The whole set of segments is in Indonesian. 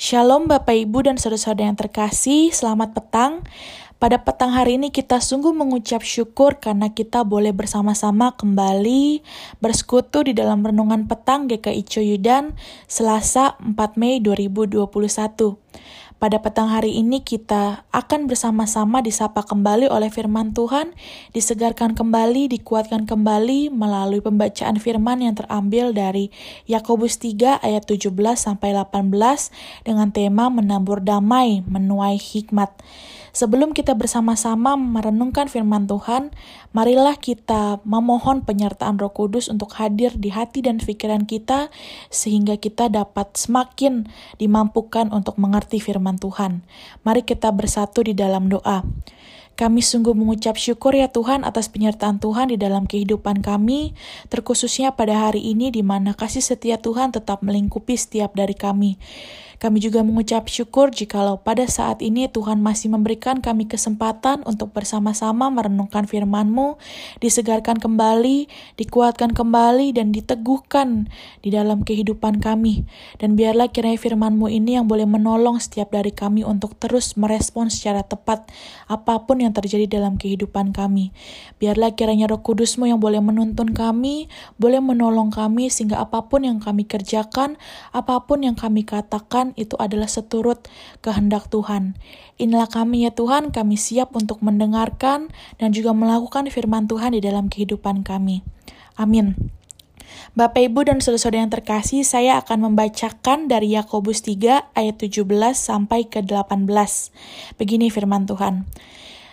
Shalom Bapak Ibu dan saudara-saudara yang terkasih, selamat petang. Pada petang hari ini kita sungguh mengucap syukur karena kita boleh bersama-sama kembali bersekutu di dalam renungan petang GKI Coyudan Selasa 4 Mei 2021. Pada petang hari ini kita akan bersama-sama disapa kembali oleh firman Tuhan, disegarkan kembali, dikuatkan kembali melalui pembacaan firman yang terambil dari Yakobus 3 ayat 17 sampai 18 dengan tema menabur damai, menuai hikmat. Sebelum kita bersama-sama merenungkan firman Tuhan, marilah kita memohon penyertaan Roh Kudus untuk hadir di hati dan pikiran kita sehingga kita dapat semakin dimampukan untuk mengerti firman Tuhan. Mari kita bersatu di dalam doa. Kami sungguh mengucap syukur ya Tuhan atas penyertaan Tuhan di dalam kehidupan kami, terkhususnya pada hari ini di mana kasih setia Tuhan tetap melingkupi setiap dari kami. Kami juga mengucap syukur jikalau pada saat ini Tuhan masih memberikan kami kesempatan untuk bersama-sama merenungkan firman-Mu, disegarkan kembali, dikuatkan kembali, dan diteguhkan di dalam kehidupan kami. Dan biarlah kiranya firman-Mu ini yang boleh menolong setiap dari kami untuk terus merespon secara tepat apa pun yang terjadi dalam kehidupan kami. Biarlah kiranya roh kudus-Mu yang boleh menuntun kami, boleh menolong kami sehingga apa pun yang kami kerjakan, apa pun yang kami katakan, itu adalah seturut kehendak Tuhan. Inilah kami ya Tuhan, kami siap untuk mendengarkan dan juga melakukan firman Tuhan di dalam kehidupan kami. Amin. Bapak Ibu dan saudara-saudara yang terkasih, saya akan membacakan dari Yakobus 3 ayat 17 sampai ke 18. Begini firman Tuhan.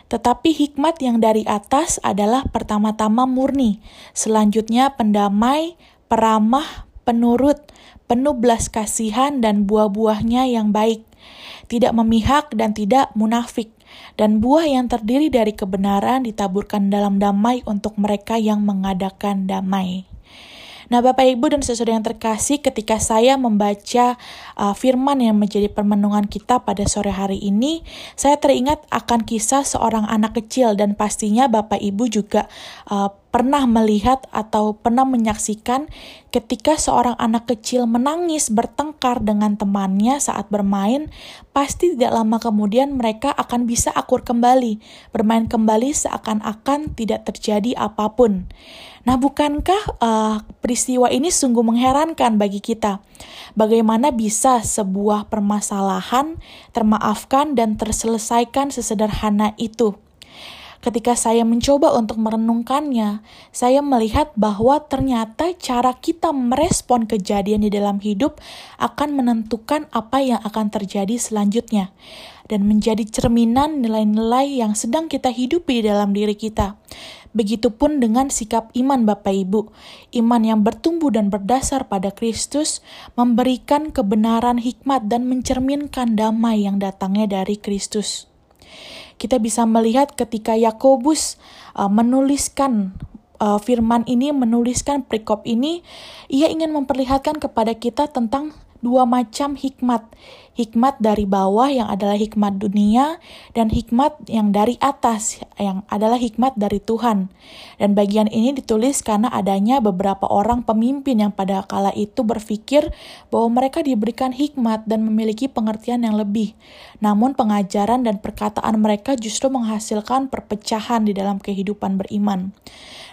Tetapi hikmat yang dari atas adalah pertama-tama murni, selanjutnya pendamai, peramah, penurut, penuh belas kasihan dan buah-buahnya yang baik, tidak memihak dan tidak munafik, dan buah yang terdiri dari kebenaran ditaburkan dalam damai untuk mereka yang mengadakan damai. Nah, Bapak Ibu dan saudara yang terkasih, ketika saya membaca uh, firman yang menjadi permenungan kita pada sore hari ini, saya teringat akan kisah seorang anak kecil dan pastinya Bapak Ibu juga uh, pernah melihat atau pernah menyaksikan ketika seorang anak kecil menangis bertengkar dengan temannya saat bermain, pasti tidak lama kemudian mereka akan bisa akur kembali, bermain kembali seakan-akan tidak terjadi apa pun. Nah, bukankah uh, peristiwa ini sungguh mengherankan bagi kita? Bagaimana bisa sebuah permasalahan termaafkan dan terselesaikan sesederhana itu? Ketika saya mencoba untuk merenungkannya, saya melihat bahwa ternyata cara kita merespon kejadian di dalam hidup akan menentukan apa yang akan terjadi selanjutnya dan menjadi cerminan nilai-nilai yang sedang kita hidupi di dalam diri kita. Begitupun dengan sikap iman Bapak Ibu. Iman yang bertumbuh dan berdasar pada Kristus memberikan kebenaran hikmat dan mencerminkan damai yang datangnya dari Kristus kita bisa melihat ketika Yakobus uh, menuliskan uh, firman ini, menuliskan perikop ini, ia ingin memperlihatkan kepada kita tentang dua macam hikmat hikmat dari bawah yang adalah hikmat dunia dan hikmat yang dari atas yang adalah hikmat dari Tuhan. Dan bagian ini ditulis karena adanya beberapa orang pemimpin yang pada kala itu berpikir bahwa mereka diberikan hikmat dan memiliki pengertian yang lebih. Namun pengajaran dan perkataan mereka justru menghasilkan perpecahan di dalam kehidupan beriman.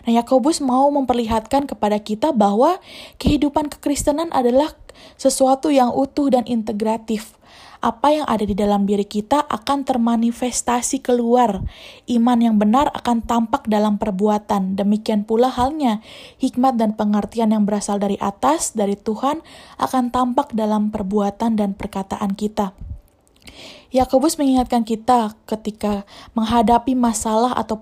Nah, Yakobus mau memperlihatkan kepada kita bahwa kehidupan kekristenan adalah sesuatu yang utuh dan integratif. Apa yang ada di dalam diri kita akan termanifestasi keluar. Iman yang benar akan tampak dalam perbuatan. Demikian pula halnya, hikmat dan pengertian yang berasal dari atas, dari Tuhan, akan tampak dalam perbuatan dan perkataan kita. Yakobus mengingatkan kita ketika menghadapi masalah atau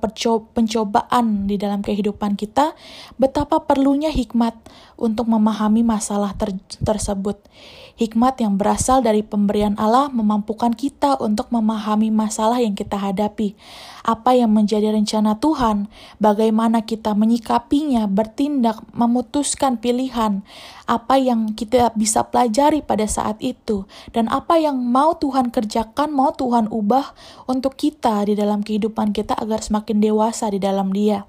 pencobaan di dalam kehidupan kita, betapa perlunya hikmat untuk memahami masalah ter tersebut. Hikmat yang berasal dari pemberian Allah memampukan kita untuk memahami masalah yang kita hadapi, apa yang menjadi rencana Tuhan, bagaimana kita menyikapinya, bertindak, memutuskan pilihan, apa yang kita bisa pelajari pada saat itu, dan apa yang mau Tuhan kerjakan, mau Tuhan ubah untuk kita di dalam kehidupan kita agar semakin dewasa di dalam Dia.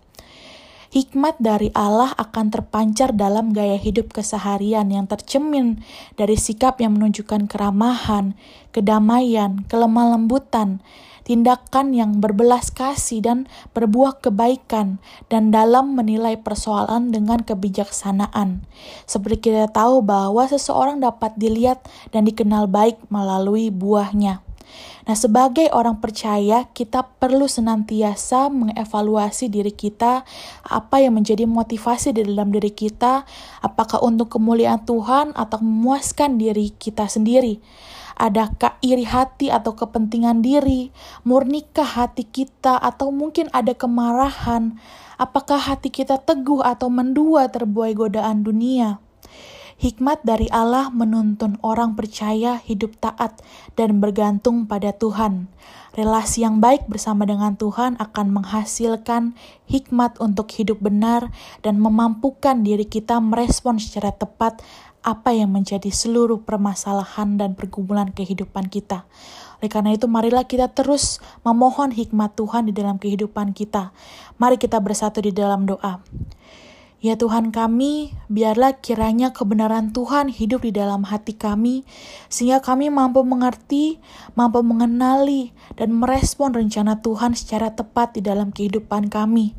hikmat dari Allah akan terpancar dalam gaya hidup keseharian yang tercemin dari sikap yang menunjukkan keramahan, kedamaian, kelemah lembutan, tindakan yang berbelas kasih dan berbuah kebaikan, dan dalam menilai persoalan dengan kebijaksanaan. Seperti kita tahu bahwa seseorang dapat dilihat dan dikenal baik melalui buahnya. Nah, sebagai orang percaya, kita perlu senantiasa mengevaluasi diri kita, apa yang menjadi motivasi di dalam diri kita, apakah untuk kemuliaan Tuhan atau memuaskan diri kita sendiri. Adakah iri hati atau kepentingan diri? Murnikah hati kita atau mungkin ada kemarahan? Apakah hati kita teguh atau mendua terbuai godaan dunia? Hikmat dari Allah menuntun orang percaya hidup taat dan bergantung pada Tuhan. Relasi yang baik bersama dengan Tuhan akan menghasilkan hikmat untuk hidup benar dan memampukan diri kita merespon secara tepat apa yang menjadi seluruh permasalahan dan pergumulan kehidupan kita. Oleh karena itu, marilah kita terus memohon hikmat Tuhan di dalam kehidupan kita. Mari kita bersatu di dalam doa. Ya Tuhan kami, biarlah kiranya kebenaran Tuhan hidup di dalam hati kami, sehingga kami mampu mengerti, mampu mengenali, dan merespon rencana Tuhan secara tepat di dalam kehidupan kami.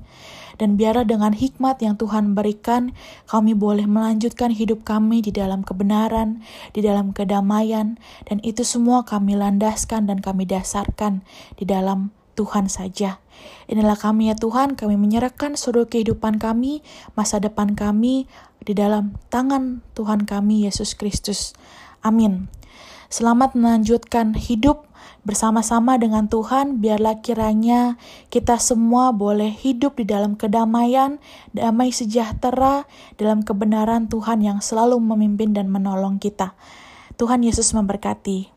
Dan biarlah dengan hikmat yang Tuhan berikan, kami boleh melanjutkan hidup kami di dalam kebenaran, di dalam kedamaian, dan itu semua kami landaskan dan kami dasarkan di dalam Tuhan saja. Inilah kami ya Tuhan, kami menyerahkan seluruh kehidupan kami, masa depan kami di dalam tangan Tuhan kami Yesus Kristus. Amin. Selamat melanjutkan hidup bersama-sama dengan Tuhan, biarlah kiranya kita semua boleh hidup di dalam kedamaian, damai sejahtera, dalam kebenaran Tuhan yang selalu memimpin dan menolong kita. Tuhan Yesus memberkati.